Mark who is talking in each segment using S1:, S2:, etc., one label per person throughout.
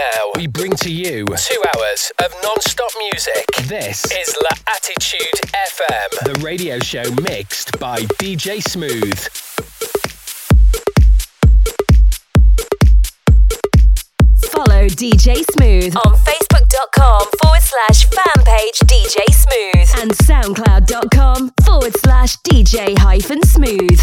S1: now, we bring to you two hours of non-stop music. This is La Attitude FM, the radio show mixed by DJ Smooth.
S2: Follow DJ Smooth on Facebook.com forward slash fan page DJ Smooth and SoundCloud.com forward slash DJ hyphen Smooth.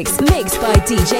S2: Mix, mixed by DJ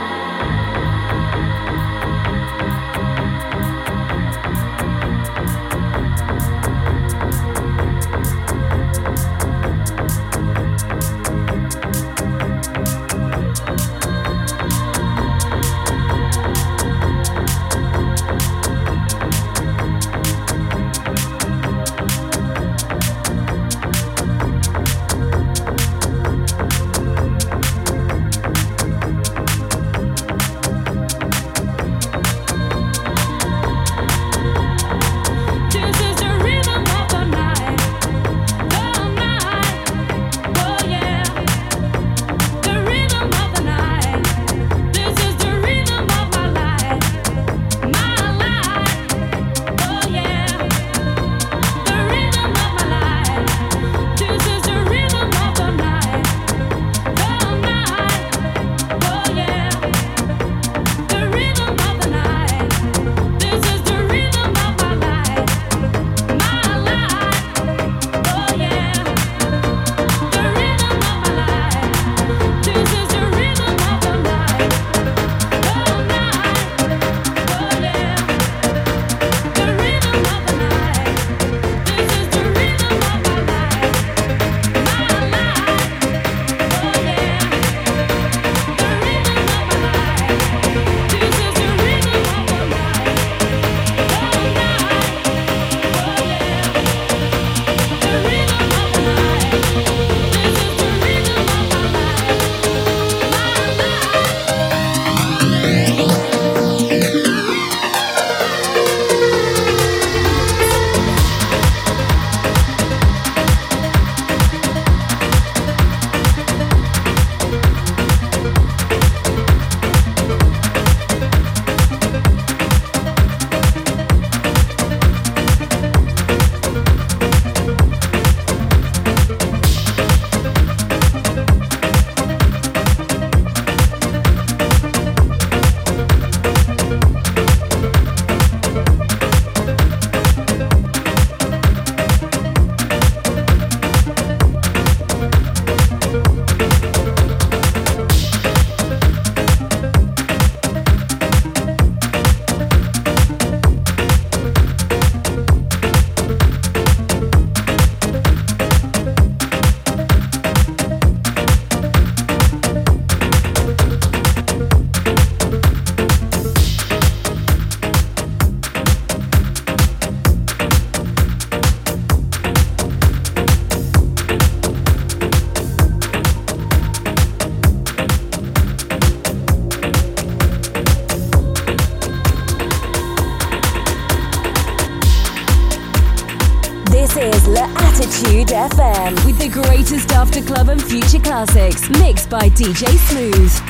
S2: By DJ Smooth.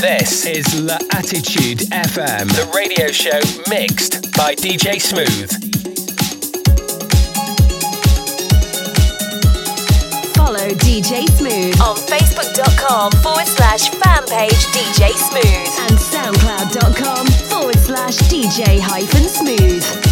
S1: This is La Attitude FM, the radio show mixed by DJ Smooth.
S2: Follow DJ Smooth on Facebook.com forward slash fan page DJ Smooth and SoundCloud.com forward slash DJ hyphen Smooth.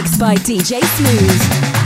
S2: Mixed by DJ Smooth.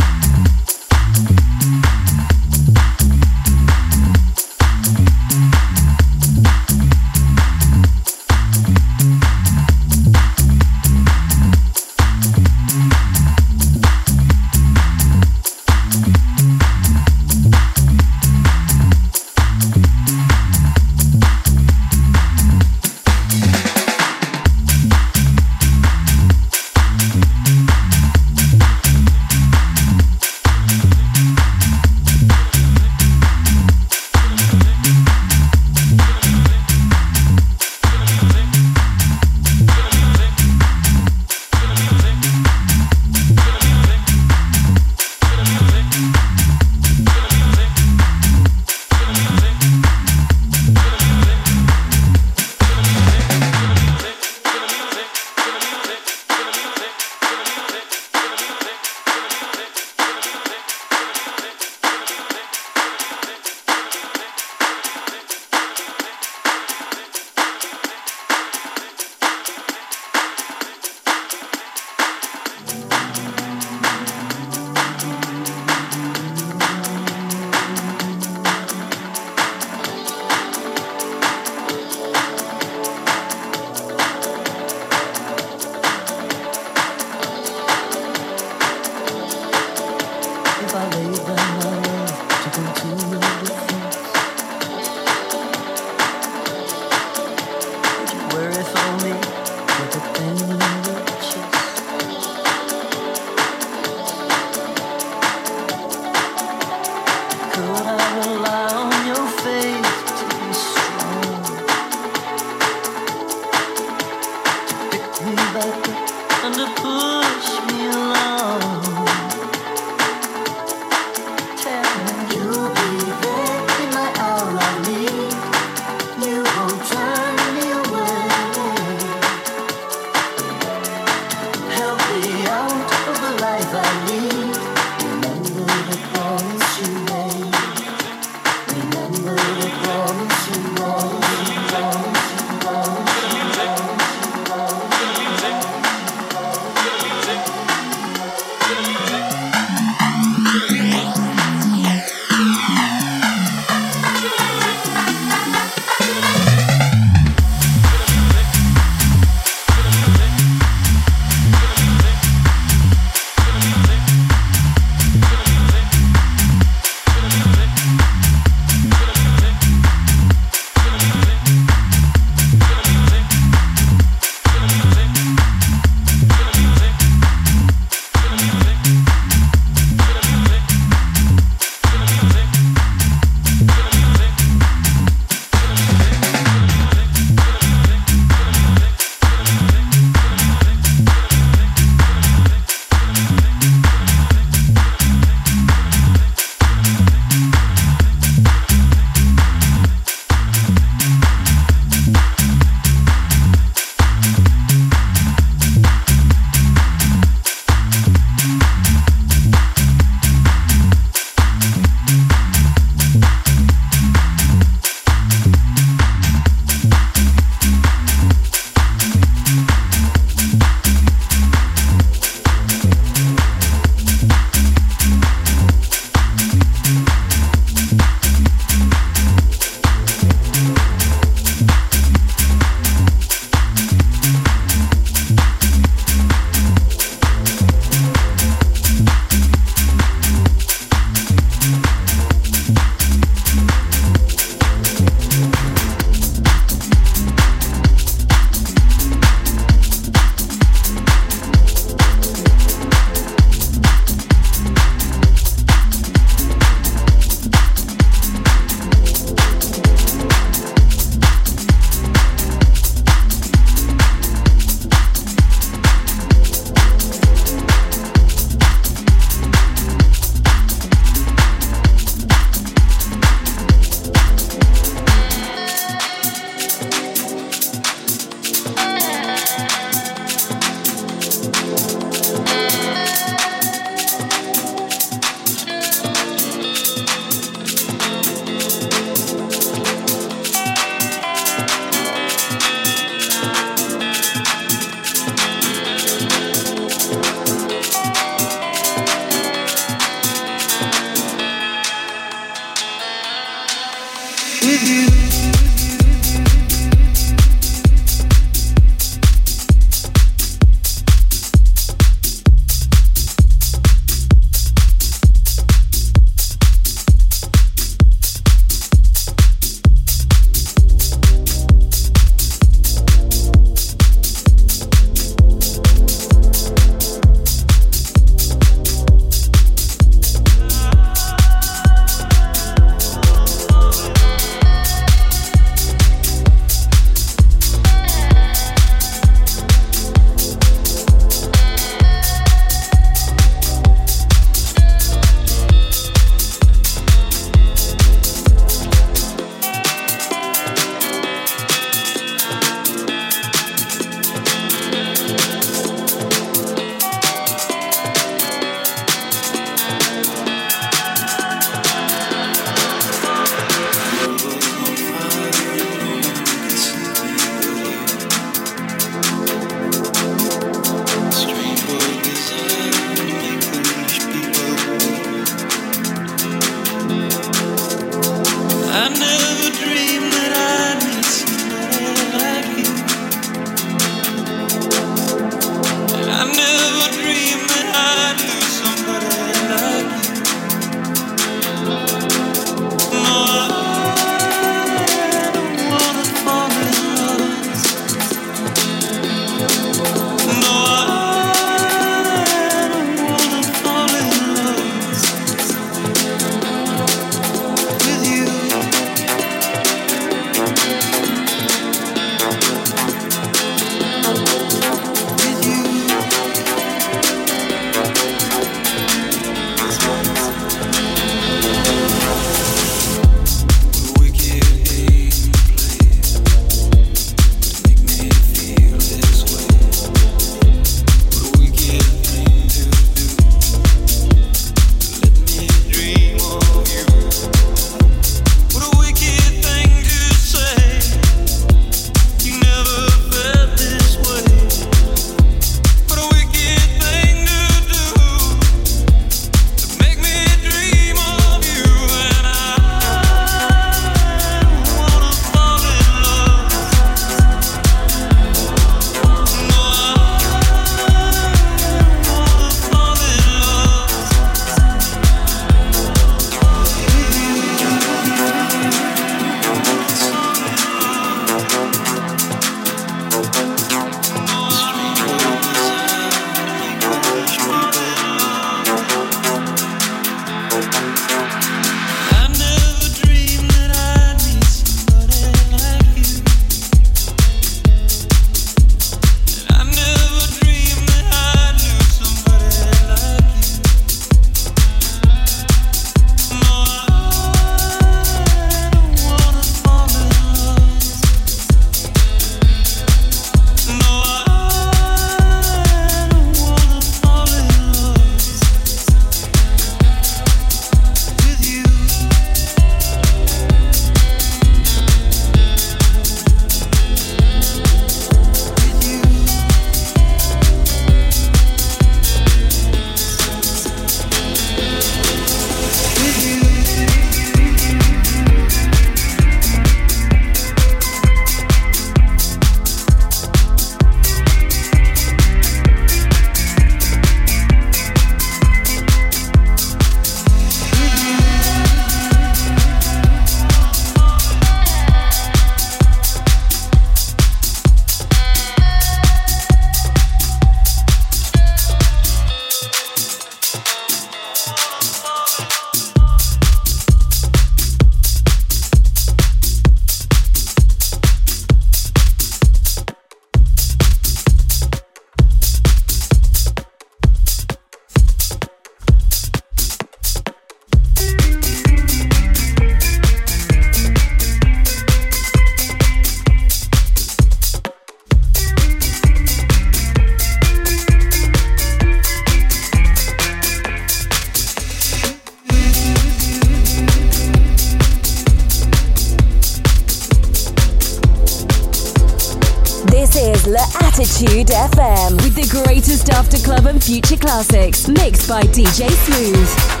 S2: Future classics mixed by DJ Smooth.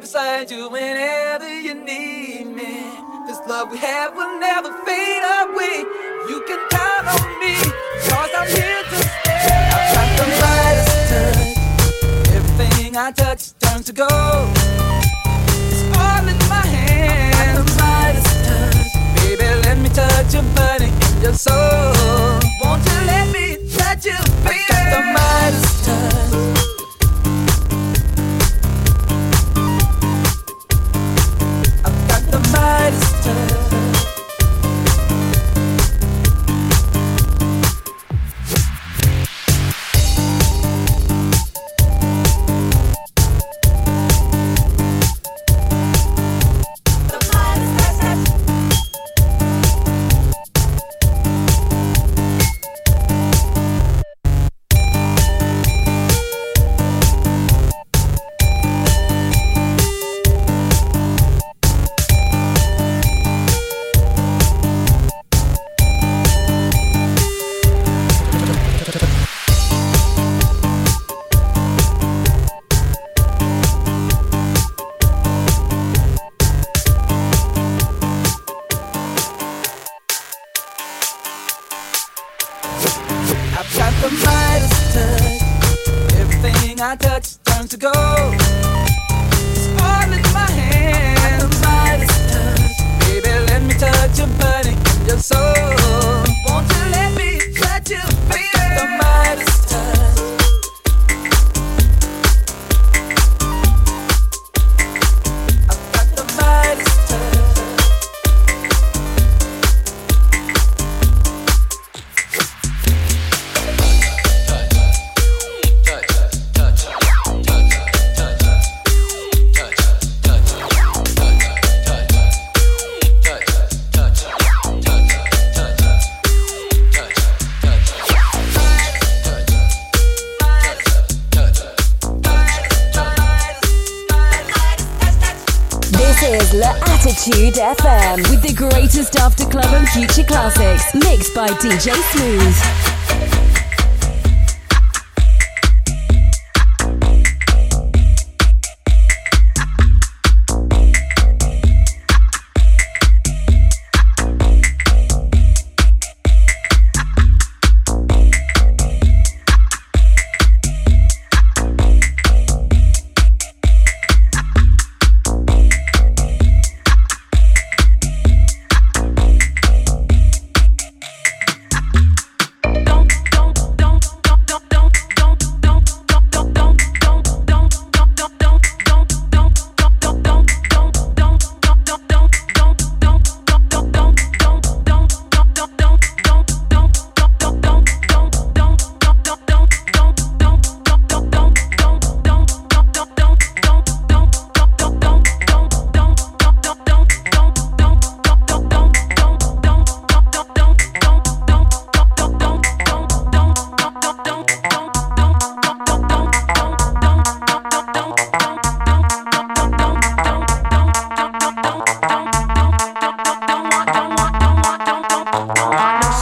S3: right beside you whenever you need me. This love we have will never fade away.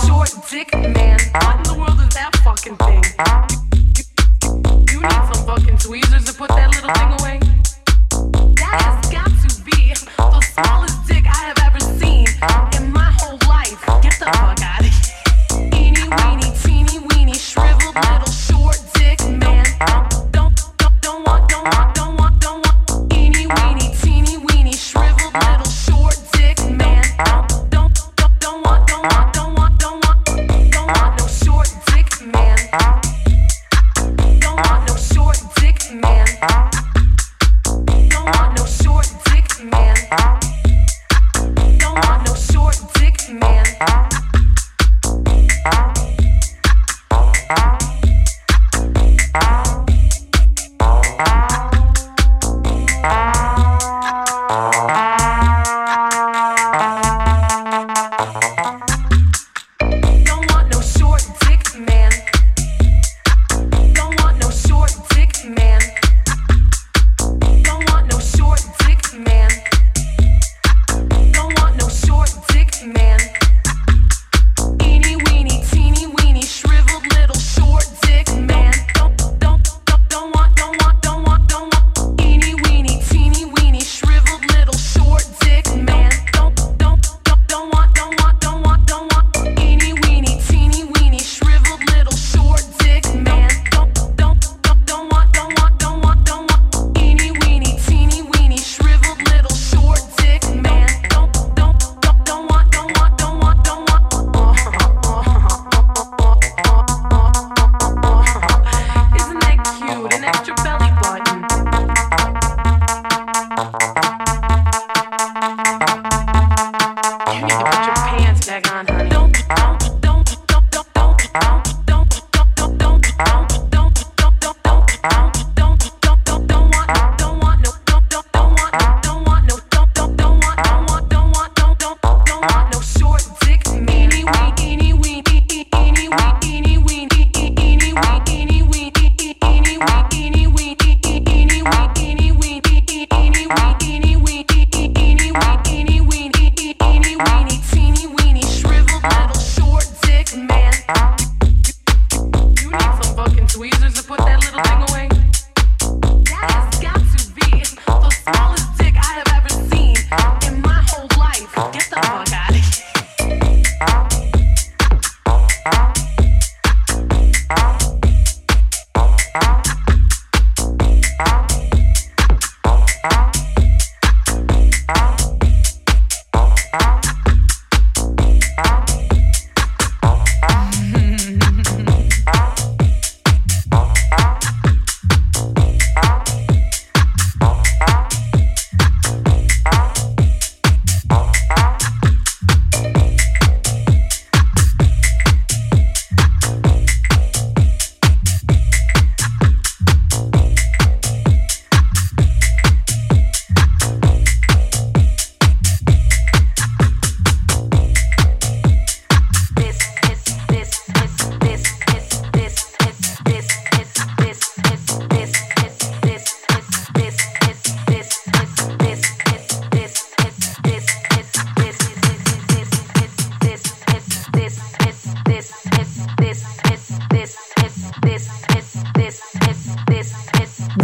S4: short dick man. What in the world is that fucking thing? You need some fucking tweezers to put that little thing away. That has got to be the smallest.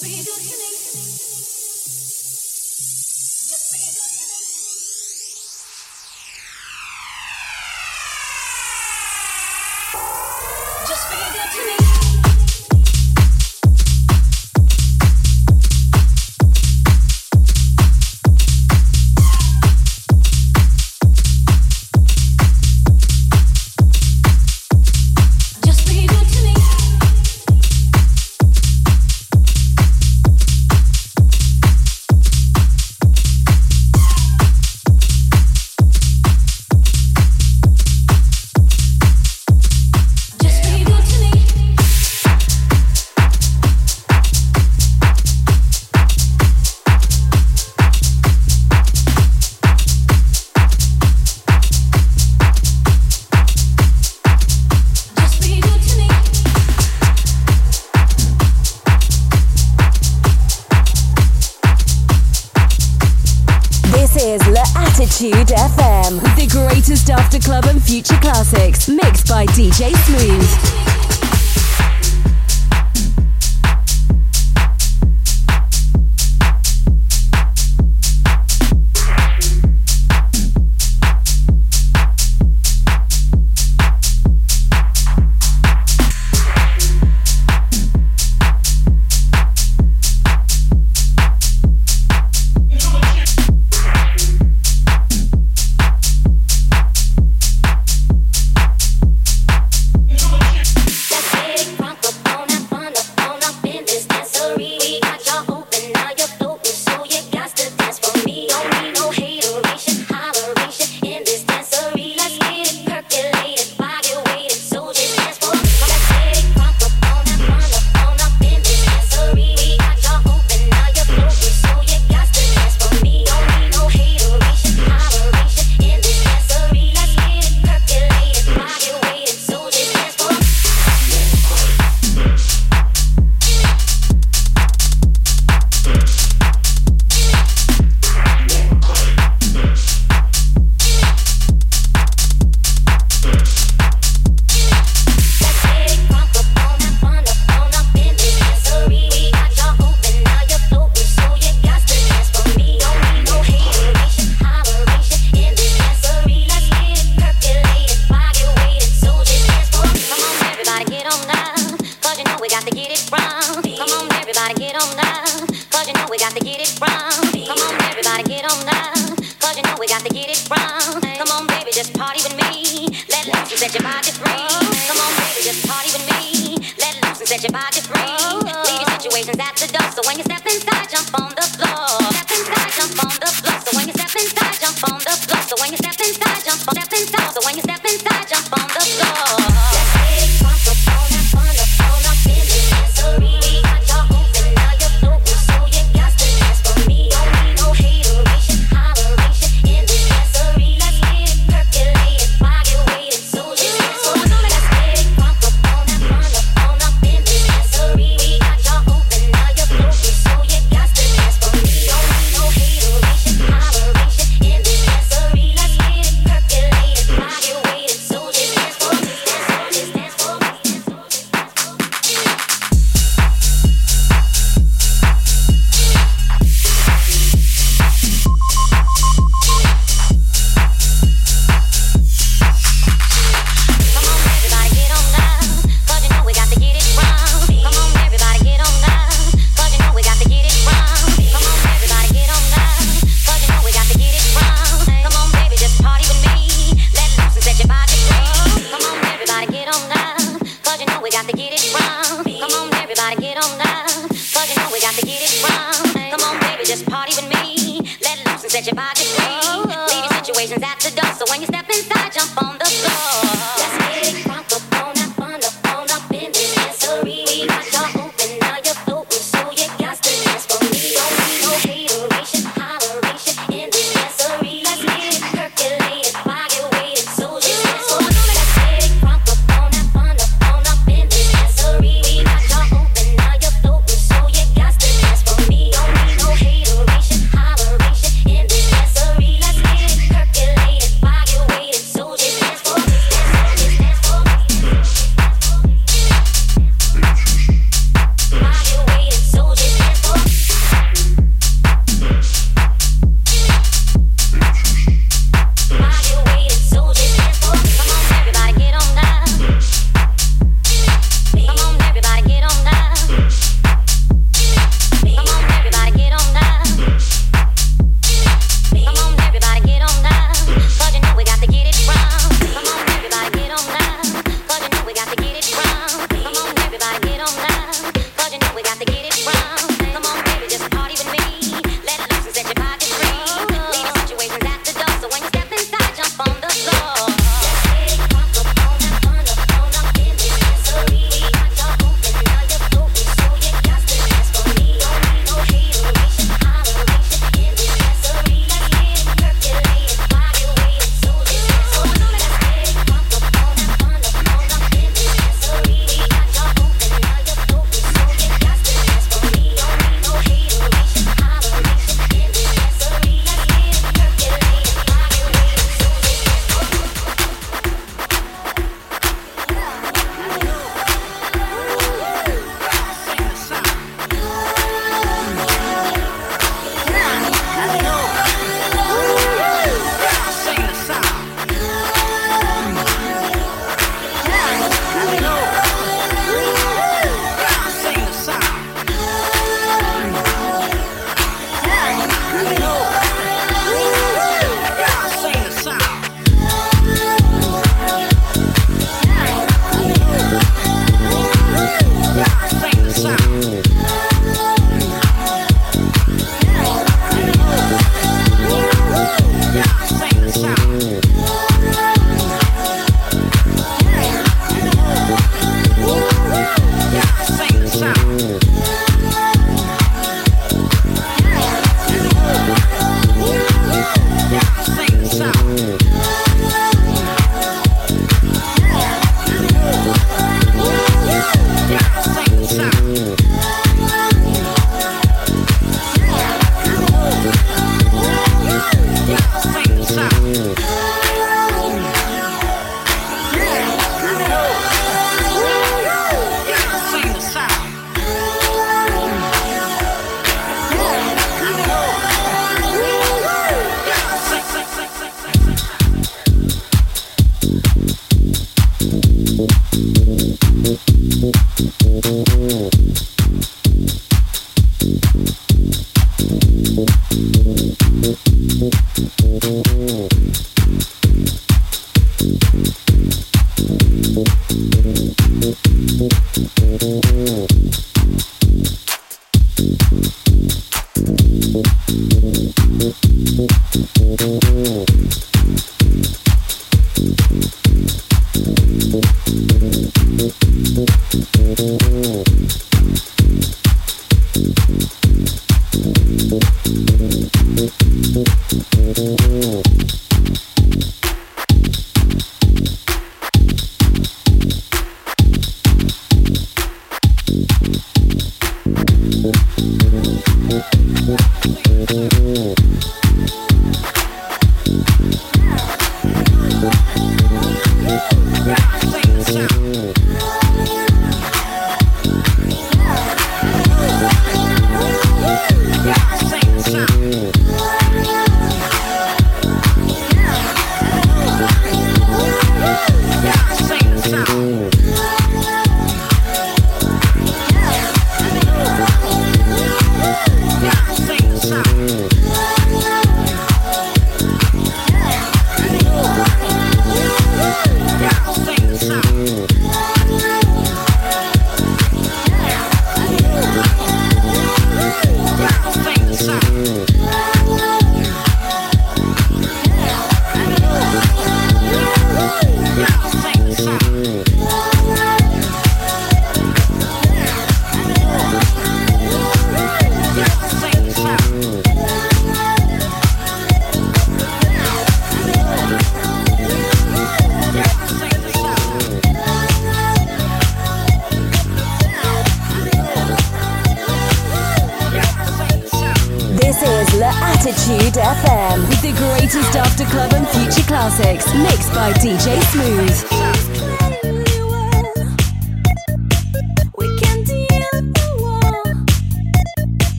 S5: So you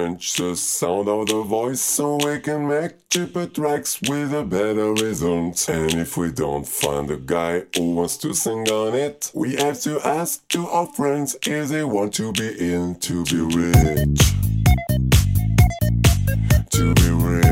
S6: change the sound of the voice so we can make cheaper tracks with a better result. And if we don't find a guy who wants to sing on it, we have to ask to our friends if they want to be in to be rich. To be rich.